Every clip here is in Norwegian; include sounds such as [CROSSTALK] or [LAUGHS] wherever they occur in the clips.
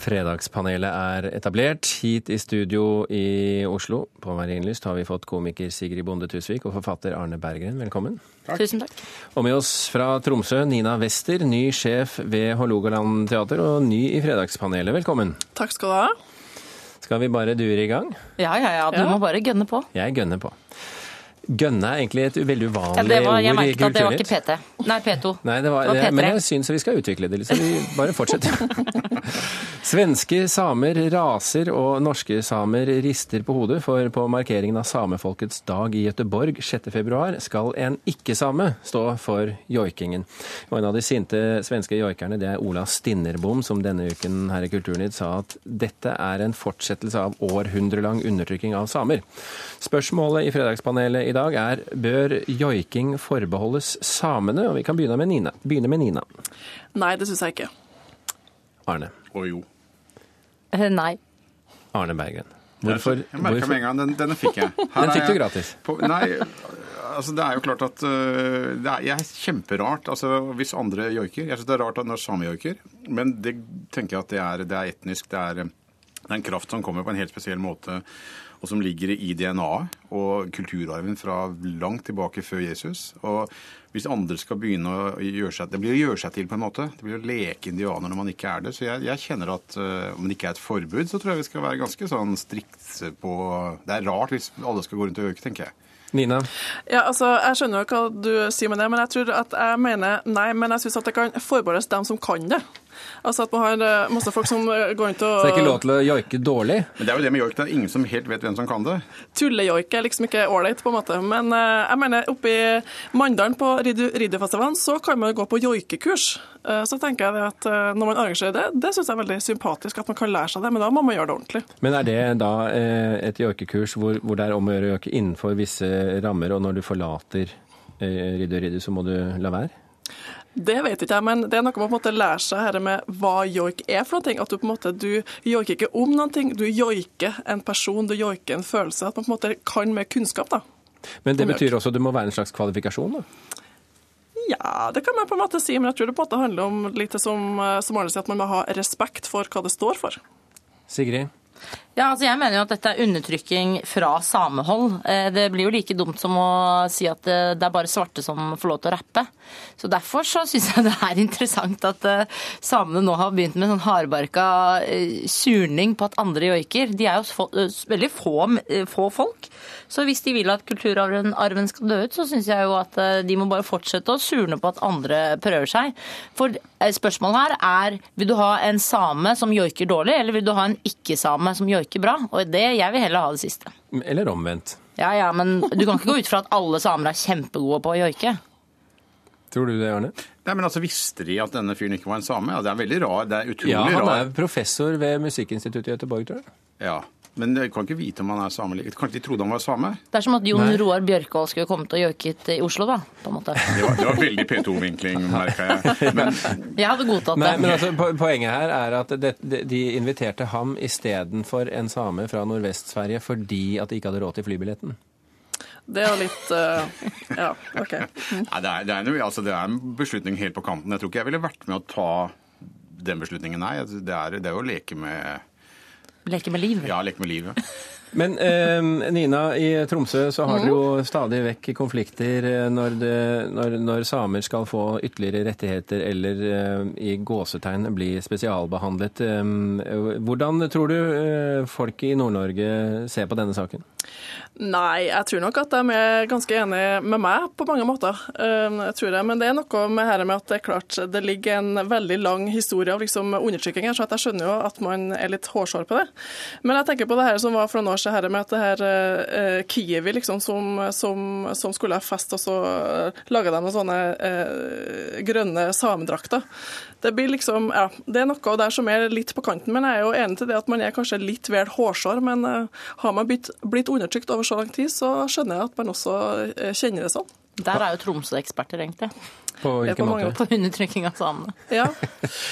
Fredagspanelet er etablert. Hit i studio i Oslo på Marienlyst har vi fått komiker Sigrid Bonde Tusvik og forfatter Arne Berggren. Velkommen. Takk. Tusen takk. Og med oss fra Tromsø, Nina Wester, ny sjef ved Hålogaland teater og ny i Fredagspanelet. Velkommen. Takk skal du ha. Skal vi bare dure i gang? Ja, ja, ja. Du ja. må bare gønne på. Jeg gønner på. Gønne er egentlig et veldig uvanlig ja, det var, ord i kulturnytt. Jeg merket at det var ikke PT. Nei, P2. Nei, det var, det var men jeg syns vi skal utvikle det litt, så vi bare fortsetter. [LAUGHS] Svenske samer raser og norske samer rister på hodet, for på markeringen av samefolkets dag i Gøteborg 6.2 skal en ikke-same stå for joikingen. Og en av de sinte svenske joikerne det er Ola Stinnerbom, som denne uken her i Kulturnytt sa at dette er en fortsettelse av århundrelang undertrykking av samer. Spørsmålet i Fredagspanelet i dag er bør joiking forbeholdes samene? Og vi kan begynne med Nina. Begynne med Nina. Nei, det syns jeg ikke. Arne. Og jo. Eh, nei. Arne Bergen. Hvorfor? Jeg merka med en gang. Den, denne fikk jeg. [LAUGHS] Her den fikk du gratis. På, nei, altså det er jo klart at uh, det er, er kjemperart altså hvis andre joiker. Jeg syns det er rart at når samer joiker, men det tenker jeg at det er, det er etnisk. Det er, det er en kraft som kommer på en helt spesiell måte og som ligger i DNA-et og kulturarven fra langt tilbake før Jesus. Og hvis andre skal begynne å gjøre seg Det blir å gjøre seg til, på en måte. Det blir å leke indianer når man ikke er det. Så jeg, jeg kjenner at uh, om det ikke er et forbud, så tror jeg vi skal være ganske sånn strikt på Det er rart hvis alle skal gå rundt og øke, tenker jeg. Nina? Ja, altså, Jeg skjønner jo hva du sier med det, men jeg tror at jeg mener nei. Men jeg syns det kan forbeholdes dem som kan det. Altså at man har eh, masse folk som eh, går rundt og Så det er ikke lov til å joike dårlig? Men Det er jo det med joik, det er ingen som helt vet hvem som kan det. Tullejoik er liksom ikke ålreit, på en måte. Men uh, jeg mener, oppe i Mandalen på Ridderfestivalen så kan man gå på joikekurs. Så tenker jeg at når man arrangerer det, det syns jeg er veldig sympatisk at man kan lære seg det, men da må man gjøre det ordentlig. Men er det da et joikekurs hvor, hvor, det er om å gjøre å joike innenfor visse rammer, og når du forlater Ridder Ridder, så må du la være? Det vet ikke jeg, men det er noe med å lære seg her med hva joik er for noe. At du på en måte, du joiker ikke om noe, du joiker en person, du joiker en følelse. At man på en måte kan med kunnskap. da. Men det betyr også at det må være en slags kvalifikasjon? da? Ja, det kan man på en måte si, men jeg tror det på en måte handler om litt som, som Arne sier, at man må ha respekt for hva det står for. Sigrid? Ja, altså jeg mener jo at dette er undertrykking fra samehold. Eh, det blir jo like dumt som å si at eh, det er bare svarte som får lov til å rappe. Så Derfor så syns jeg det er [LAUGHS] interessant at eh, samene nå har begynt med sånn hardbarka surning på at andre joiker. De er jo veldig få, få folk. Så hvis de vil at kulturarven skal dø ut, så syns jeg jo at de må bare fortsette å surne på at andre prøver seg. For spørsmålet her er vil du ha en same som joiker dårlig, eller vil du ha en ikke-same som joiker joiker bra. Og det, jeg vil heller ha det siste. Eller omvendt. Ja, ja, men du kan ikke gå ut fra at alle samer er kjempegode på å joike. Tror du det, Arne? Nei, men altså, Visste de at denne fyren ikke var en same? Ja, det er veldig rar. Det er utrolig rar. Ja, han er rar. professor ved Musikkinstituttet i Göteborg, tror jeg. Ja, men jeg kan ikke vite om han er same. Kanskje de trodde han var same? Det er som at Jon Nei. Roar Bjørkvold skulle kommet og joiket i Oslo, da. på en måte. Det var, det var veldig P2-vinkling, merka jeg. Men... [LAUGHS] Jeg hadde godtatt det. Men, men altså, poenget her er at det, de inviterte ham istedenfor en same fra Nordvest-Sverige fordi at de ikke hadde råd til flybilletten. Det er jo litt uh, Ja, OK. Mm. [LAUGHS] Nei, det, er, det, er, altså, det, er, en beslutning helt på kanten. Jeg tror ikke jeg ville vært med å ta den beslutningen, nei. Det er, det er jo å leke med Leke med livet? Ja, leke med livet. Men eh, Nina, i Tromsø så har dere jo stadig vekk konflikter eh, når, det, når, når, samer skal få ytterligere rettigheter eller eh, i gåsetegn bli spesialbehandlet. Eh, hvordan tror du folk i Nord-Norge ser på denne saken? Nei, jeg tror nok at de er ganske enige med meg på mange måter. Jeg tror det. Men det er noe med her med at det er klart det ligger en veldig lang historie av liksom undertrykking her, så jeg skjønner jo at man er litt hårsår på det. Men jeg tenker på det her som var for noen år siden, med at det her uh, Kiwi liksom, som, som, som, skulle ha fest, og så uh, laga de noen sånne uh, grønne samedrakter. Det blir liksom, ja, det er noe der som er litt på kanten, men jeg er jo enig til det at man er kanskje litt vel hårsår. Men har man blitt, blitt undertrykt over så lang tid, så skjønner jeg at man også eh, kjenner det sånn. Der er jo Tromsø-eksperter, egentlig. På hvilken måte? På undertrykking av samene. Ja.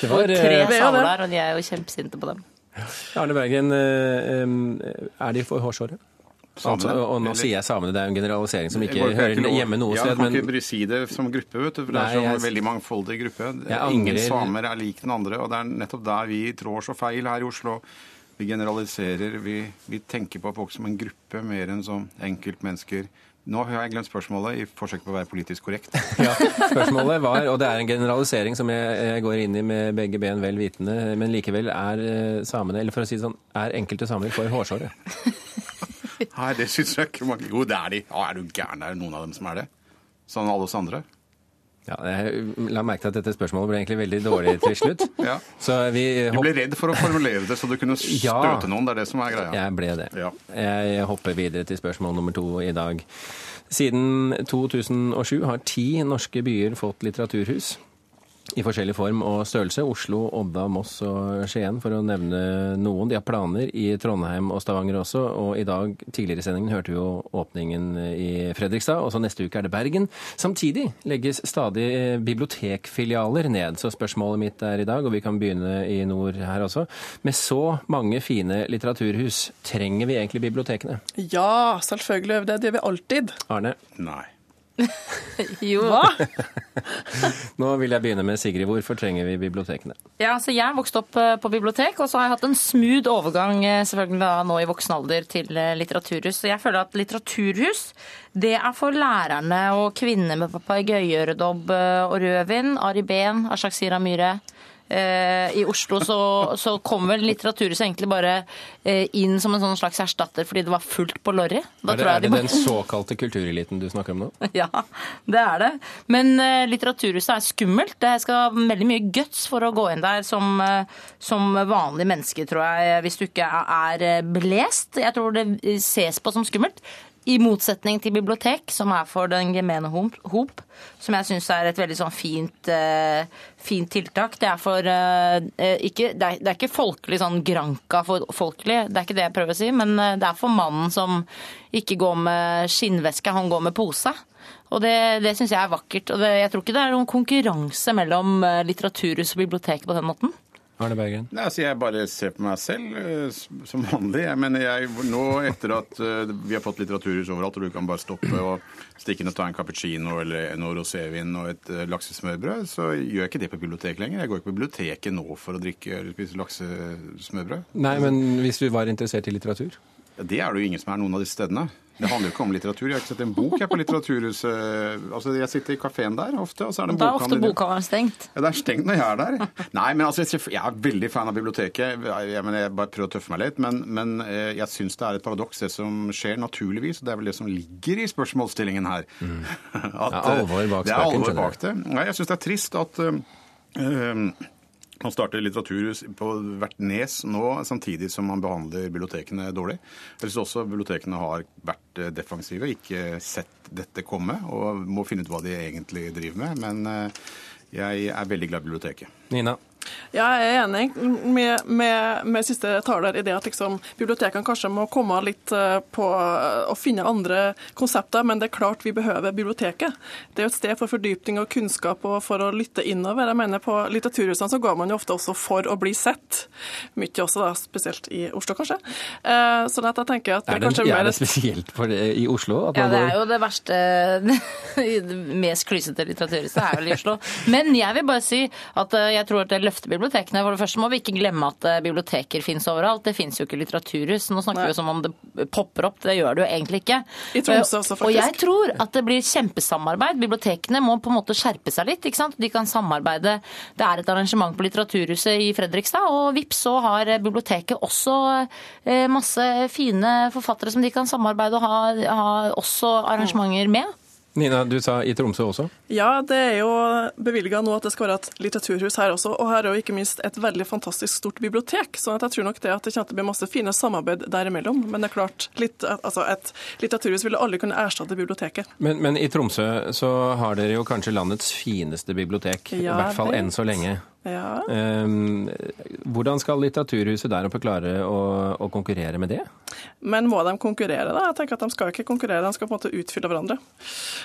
det var tre eh, samer der, og de er jo kjempesinte på dem. Arne Bergen, eh, er de for hårsåre? Altså, og nå Eller- sier jeg samene, det er en generalisering som ikke hører ikke hjemme noe ja, sted. Jeg kan Men ikke si det som gruppe, vet du, for det er en jeg- veldig mangfoldig gruppe. Ingen angrer- samer er lik den andre, og det er nettopp der vi trår så feil her i Oslo. Vi generaliserer, vi, vi tenker på folk som en gruppe mer enn som enkeltmennesker. Nå har jeg glemt spørsmålet i forsøket på å være politisk korrekt. [LAUGHS] ja, spørsmålet var, og det er en generalisering som jeg, jeg går inn i med begge ben vel vitende, men likevel er eh, samene, eller for å si det sånn, er enkelte samer for hårsåre. Nei, det syns jeg ikke mange Jo, det er de. Ja, er du gæren? Er det noen av dem som er det? Sånn alle oss andre? Ja, jeg la merke til at dette spørsmålet ble egentlig veldig dårlig til slutt. [LAUGHS] Ja. Så vi Du ble redd for å formulere det så du kunne [LAUGHS] Ja. støte noen. Det er det som er greia. Jeg ble det. Ja. Jeg hopper videre til spørsmål nummer to i dag. Siden 2007 har ti norske byer fått litteraturhus. I forskjellig form og størrelse. Oslo, Odda, Moss og Skien, for å nevne noen. De har planer i Trondheim og Stavanger også. Og i dag, tidligere i sendingen, hørte vi jo åpningen i Fredrikstad. Og så neste uke er det Bergen. Samtidig legges stadig bibliotekfilialer ned. Så spørsmålet mitt er i dag, og vi kan begynne i nord her også. Med så mange fine litteraturhus, trenger vi egentlig bibliotekene? Ja, selvfølgelig. Det gjør vi alltid. Arne, Nei. [LAUGHS] Jo. [LAUGHS] nå vil jeg begynne med Sigrid. Hvorfor trenger vi bibliotekene? Ja, så Jeg vokste opp eh, på bibliotek, og så har jeg hatt en smooth overgang eh, selvfølgelig da nå i voksen alder til eh, litteraturhus. Så jeg føler at litteraturhus det er for lærerne og kvinner med papegøyeøredobb og rødvin, Ari Behn, Ashak Sira Myhre. Eh, I Oslo så, så kom vel litteraturhuset egentlig bare eh, inn som en sånn slags erstatter fordi det var fullt på Lorry. Da Er det, er det de bare- den såkalte kultureliten du snakker om nå? [LAUGHS] Ja, det er det. Men uh, Litteraturhuset er skummelt. Det skal veldig mye guts for å gå inn der som, eh, som vanlig menneske, tror jeg, hvis du ikke er blest. Jeg tror det ses på som skummelt. I motsetning til bibliotek, som er for den gemene hop, som jeg syns er et veldig sånn fint, uh, fint tiltak. Det er for eh, ikke, det, er, det er ikke folkelig sånn granka for folkelig, det er ikke det jeg prøver å si, men det er for mannen som ikke går med skinnveske, han går med pose. Og det, det syns jeg er vakkert. Og det, jeg tror ikke det er noen konkurranse mellom litteraturhus og bibliotek på den måten. Arne Bergen? Nei, altså Jeg bare ser på meg selv eh, som vanlig. Jeg mener jeg, Nå etter at eh, vi har fått litteraturhus overalt, og du kan bare stoppe og stikke inn og ta en cappuccino eller noe rosévin og et eh, laksesmørbrød, så gjør jeg ikke det på biblioteket lenger. Jeg går ikke på biblioteket nå for å drikke eller spise laksesmørbrød. Nei, men hvis du var interessert i litteratur? Ja, Det er det jo ingen som er noen av disse stedene. Det handler jo ikke om litteratur. Jeg har ikke sett en bok jeg på Litteraturhuset. Altså, Jeg sitter i kafeen der ofte, og så er det en Da er ofte bokhandel. bokhandelen stengt. Ja, Det er stengt når jeg er der. Nei, men altså, jeg er veldig fan av biblioteket. Jeg, mener, jeg bare prøver å tøffe meg litt. Men, men eh, jeg syns det er et paradoks, det som skjer naturligvis. Og Det er vel det som ligger i spørsmålsstillingen her. [LAUGHS] At, Det er alvor bak Det er alvor bak det. Nei, jeg syns det er trist at eh, eh, man starter litteraturhus på hvert nes nå, samtidig som man behandler bibliotekene dårlig. Jeg synes også bibliotekene har vært eh, defensive, ikke sett dette komme, og må finne ut hva de egentlig driver med. Men eh, jeg er veldig glad i biblioteket. Nina? Ja, jeg er enig med, med, med siste taler i det at liksom, bibliotekene kanskje må komme litt eh, på å finne andre konsepter, men det er klart vi behøver biblioteket. Det er jo et sted for fordypning og kunnskap og for å lytte innover. Jeg mener På litteraturhusene så går man jo ofte også for å bli sett. Mye også, da, spesielt i Oslo, kanskje. Eh, sånn at jeg tenker at det Er er det, kanskje er mer det spesielt for det, i Oslo? At Ja, det er jo det verste [LAUGHS] Det mest klysete litteraturhuset er vel i Oslo. Men jeg vil bare si at eh, jeg tror at det løfter bibliotekene. For det første må vi ikke glemme at eh, biblioteker finnes overalt. Det finnes jo ikke litteraturhus. Nå snakker Nei. vi som om det popper opp. Det gjør det jo egentlig ikke. I Tromsø også, faktisk. Og jeg tror at det blir kjempesamarbeid. Bibliotekene må på en måte skjerpe seg litt. ikke sant? De kan samarbeide. Det er et arrangement på Litteraturhuset i Fredrikstad, og vips så har eh, biblioteket også eh, masse fine forfattere som de kan samarbeide og ha, ha også arrangementer med. Nina, du sa i Tromsø også? Ja, det er jo bevilga nå at det skal være et litteraturhus her også. Og her er jo ikke minst et veldig fantastisk stort bibliotek. Så jeg tror nok det at det kommer til å bli masse fine samarbeid derimellom. Men det er klart, litt, altså et litteraturhus ville aldri kunne erstatte biblioteket. Men, men i Tromsø så har dere jo kanskje landets fineste bibliotek. I Ja, hvert fall det- enn så lenge. Ja. Um, hvordan skal Litteraturhuset der oppe klare å, å, konkurrere med det? Men må de konkurrere, da? Jeg tenker at De skal ikke konkurrere, de skal på en måte utfylle hverandre.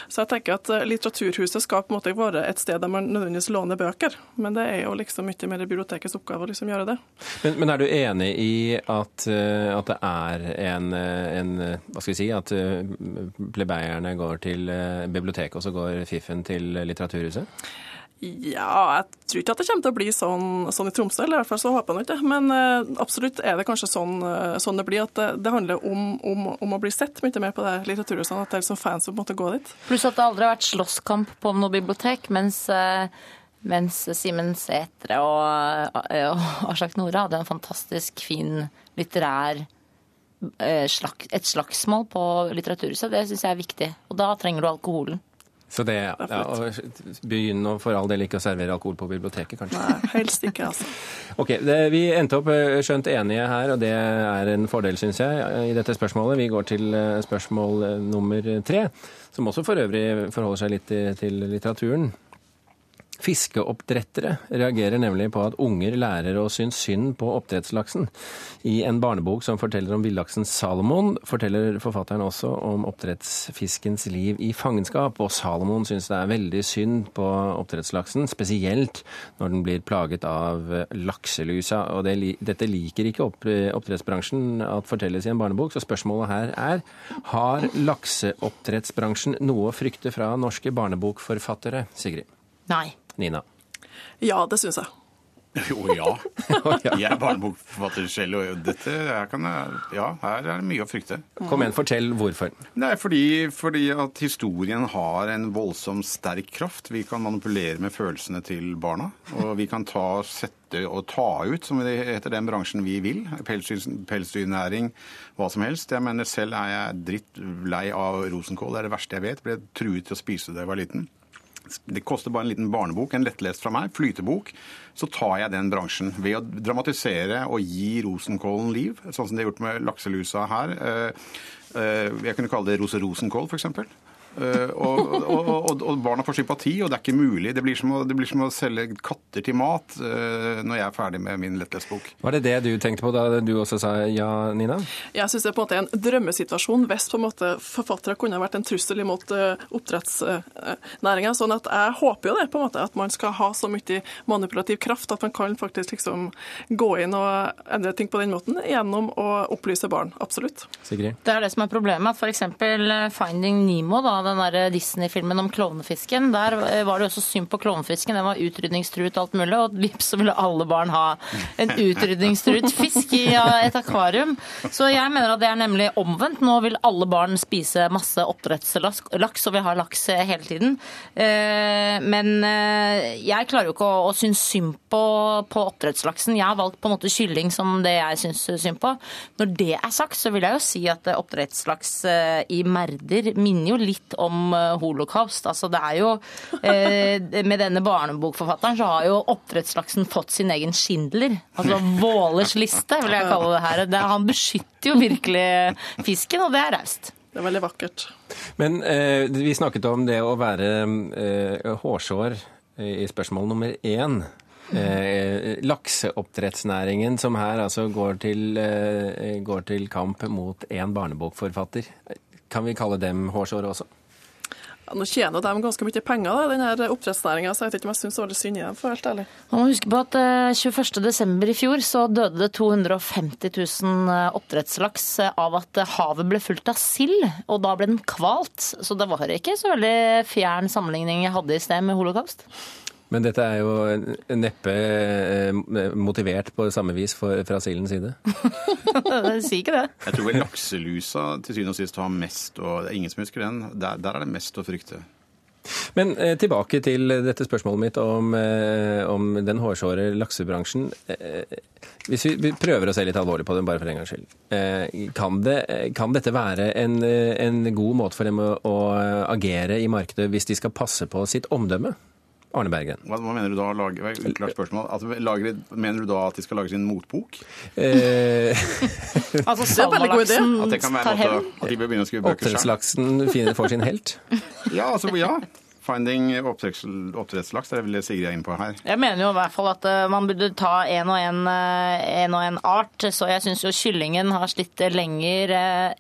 Så jeg tenker at eh, Litteraturhuset skal på en måte være et sted der man nødvendigvis låner bøker. Men det er jo liksom mye mer bibliotekets oppgave å liksom gjøre det. Men, men, er du enig i at, eh, at det er en, en, Hva skal vi si At plebeierne går til biblioteket, og så går fiffen til Litteraturhuset? Ja, jeg tror ikke at det kommer til å bli sånn, sånn i Tromsø, eller i hvert fall så håper jeg ikke det. Men uh, absolutt er det kanskje sånn, uh, sånn det blir, at det, det handler om, om, om, å bli sett mye mer på det litteraturhuset, at det er liksom fans som måtte gå dit. Pluss at det aldri har vært slåsskamp på noe bibliotek, mens uh, mens Simen Sætre og, og [LAUGHS] Aslak Nora hadde en fantastisk fin litterær et slagsmål på Litteraturhuset. Det syns jeg er viktig. Og da trenger du alkoholen. Så det, ja, Begynn å for all del ikke å servere alkohol på biblioteket, kanskje? Nei, helst ikke, altså. [LAUGHS] Ok, det, Vi endte opp eh, skjønt enige her, og det er en fordel, syns jeg, i dette spørsmålet. Vi går til eh, spørsmål eh, nummer tre, som også for øvrig forholder seg litt til litteraturen. Fiskeoppdrettere reagerer nemlig på at unger lærer å synes synd på oppdrettslaksen. I en barnebok som forteller om villaksen Salomon, forteller forfatteren også om oppdrettsfiskens liv i fangenskap. Og Salomon synes det er veldig synd på oppdrettslaksen, spesielt når den blir plaget av lakselusa. Og det, dette liker ikke oppdrettsbransjen at fortelles i en barnebok, så spørsmålet her er har lakseoppdrettsbransjen noe å frykte fra norske barnebokforfattere, Sigrid? Nei. Nina? Ja, det syns jeg. [LAUGHS] Jo, [LAUGHS] ja. Jeg er barnebokforfatter selv, og dette her kan jeg, ja, her er det mye å frykte. Kom igjen, fortell hvorfor. Nei, fordi, fordi, at historien har en voldsomt sterk kraft. Vi kan manipulere med følelsene til barna. Og vi kan ta, sette og ta ut, som det heter den bransjen vi vil. Pelsdyr, pelsdyrnæring, hva som helst. Jeg mener selv er jeg dritt lei av rosenkål. Det er det verste jeg vet. Ble truet til å spise det da jeg var liten. Det koster bare en liten barnebok, en lettlest fra meg, flytebok. Så tar jeg den bransjen ved å dramatisere og gi rosenkålen liv, sånn som det har gjort med lakselusa her. Eh, eh, jeg kunne kalle det Rose Rosenkål, f.eks. Uh, og, og, og, og, barna får sympati, og det er ikke mulig. Det blir som å, blir som å selge katter til mat uh, når jeg er ferdig med min lettlesbok. Var det det du tenkte på da du også sa ja, Nina? Jeg syns det er på en måte en drømmesituasjon hvis på en måte forfattere kunne vært en trussel imot uh, oppdrettsnæringa. Sånn at jeg håper jo det, på en måte, at man skal ha så mye manipulativ kraft at man kan faktisk liksom gå inn og endre ting på den måten gjennom å opplyse barn. Absolutt. Sigrid? Det er det som er problemet. F.eks. Finding Nemo. da, den Disney-filmen om klovnefisken. Der var det også synd på klovnefisken. Den var utrydningstruet alt mulig. Og vips så ville alle barn ha en utrydningstruet fisk i et akvarium. Så jeg mener at det er nemlig omvendt. Nå vil alle barn spise masse oppdrettslaks, og vi har laks hele tiden. Eh, men eh, jeg klarer jo ikke å, å synes synd på, på oppdrettslaksen. Jeg har valgt på en måte kylling som det jeg syns synd på. Når det er sagt, så vil jeg jo si at oppdrettslaks eh, i merder minner jo litt om eh, holocaust. Altså det er jo eh, Med denne barnebokforfatteren så har jo oppdrettslaksen fått sin egen Schindler. Altså Vålers liste, vil jeg kalle det her. Det, han beskytter jo virkelig fisken, og det er raust. Det er veldig vakkert. Men eh, vi snakket om det å være eh, hårsår i spørsmål nummer én. Eh, lakseoppdrettsnæringen som her altså går til, eh, går til kamp mot én barnebokforfatter. Kan vi kalle dem hårsåre også? Ja, nå tjener de ganske mye penger, da, denne oppdrettsnæringa, så jeg vet ikke om jeg syns det var synd i dem, for helt ærlig. Man må huske på at 21.12. Eh, i fjor så døde det 250 000 eh, oppdrettslaks eh, av at havet ble fullt av sild, og da ble den kvalt. Så det var ikke så veldig fjern sammenligning jeg hadde i sted med holocaust. Men dette er jo neppe eh, motivert på samme vis for, fra sildens side? [LAUGHS] Sier ikke det. Jeg tror vel lakselusa til syvende og sist har mest, og det er ingen som husker den. Der, der er det mest å frykte. Men eh, tilbake til dette spørsmålet mitt om, eh, om den hårsåre laksebransjen. Eh, hvis vi, vi, prøver å se litt alvorlig på den, bare for en gangs skyld. Eh, kan, det, kan, dette være en, en, god måte for dem å, å agere i markedet hvis de skal passe på sitt omdømme? Arne Bergen. Hva, hva mener du da? Lager, uklart spørsmål. At, lager, mener du da at de skal lage sin motbok? Eh, [LAUGHS] altså salmalaksen tar hevn? At de bør begynne å skrive bøker selv? Oppdrettslaksen får sin helt? [LAUGHS] ja, altså, ja. Finding oppdretts- oppdrettslaks, det vil Sigrid er inne på her. Jeg mener jo i hvert fall at eh, man burde ta en og en, eh, en, og en art. Så jeg syns jo kyllingen har slitt lenger,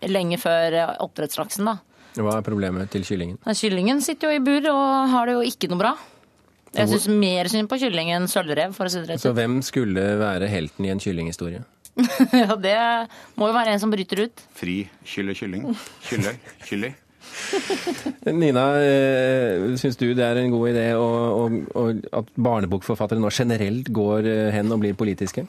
lenge før oppdrettslaksen, da. Hva er problemet til kyllingen? Kyllingen sitter jo i bur og har det jo ikke noe bra. Jeg syns mer synd på kylling enn sølvrev, for å si det rett Så hvem skulle være helten i en kyllinghistorie? [LAUGHS] Ja, det må jo være en som bryter ut. Fri kylle kylling. Kylle, kylli. [LAUGHS] Nina, eh, syns du det er en god idé å, å, å, at barnebokforfattere nå generelt går eh, hen og blir politiske?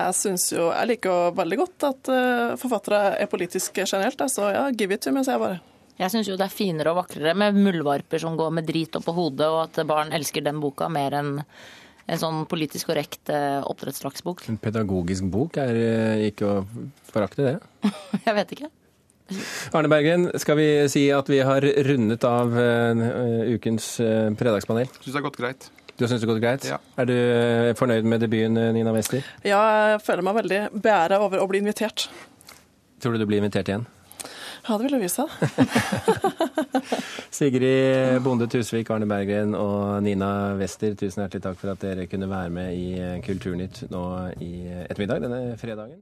Jeg synes jo, jeg liker jo veldig godt at eh, forfattere er politiske generelt, så ja, give it to me, sier jeg bare. Jeg syns jo det er finere og vakrere med muldvarper som går med drit oppå hodet, og at barn elsker den boka mer enn en sånn politisk korrekt eh, oppdrettslaksbok. En pedagogisk bok er eh, ikke å forakte, det. [LAUGHS] Jeg vet ikke. Arne Bergen, skal vi si at vi har rundet av eh, ukens eh, fredagspanel? Syns det har gått greit. Du har syntes det har gått greit? Ja. Er du fornøyd med debuten, Nina Wester? Ja, jeg føler meg veldig beæra over å bli invitert. Tror du du blir invitert igjen? Ja, det Lovisa. [LAUGHS] Sigrid Bonde Tusvik, Arne Berggren og Nina Wester, tusen hjertelig takk for at dere kunne være med i Kulturnytt nå i ettermiddag denne fredagen.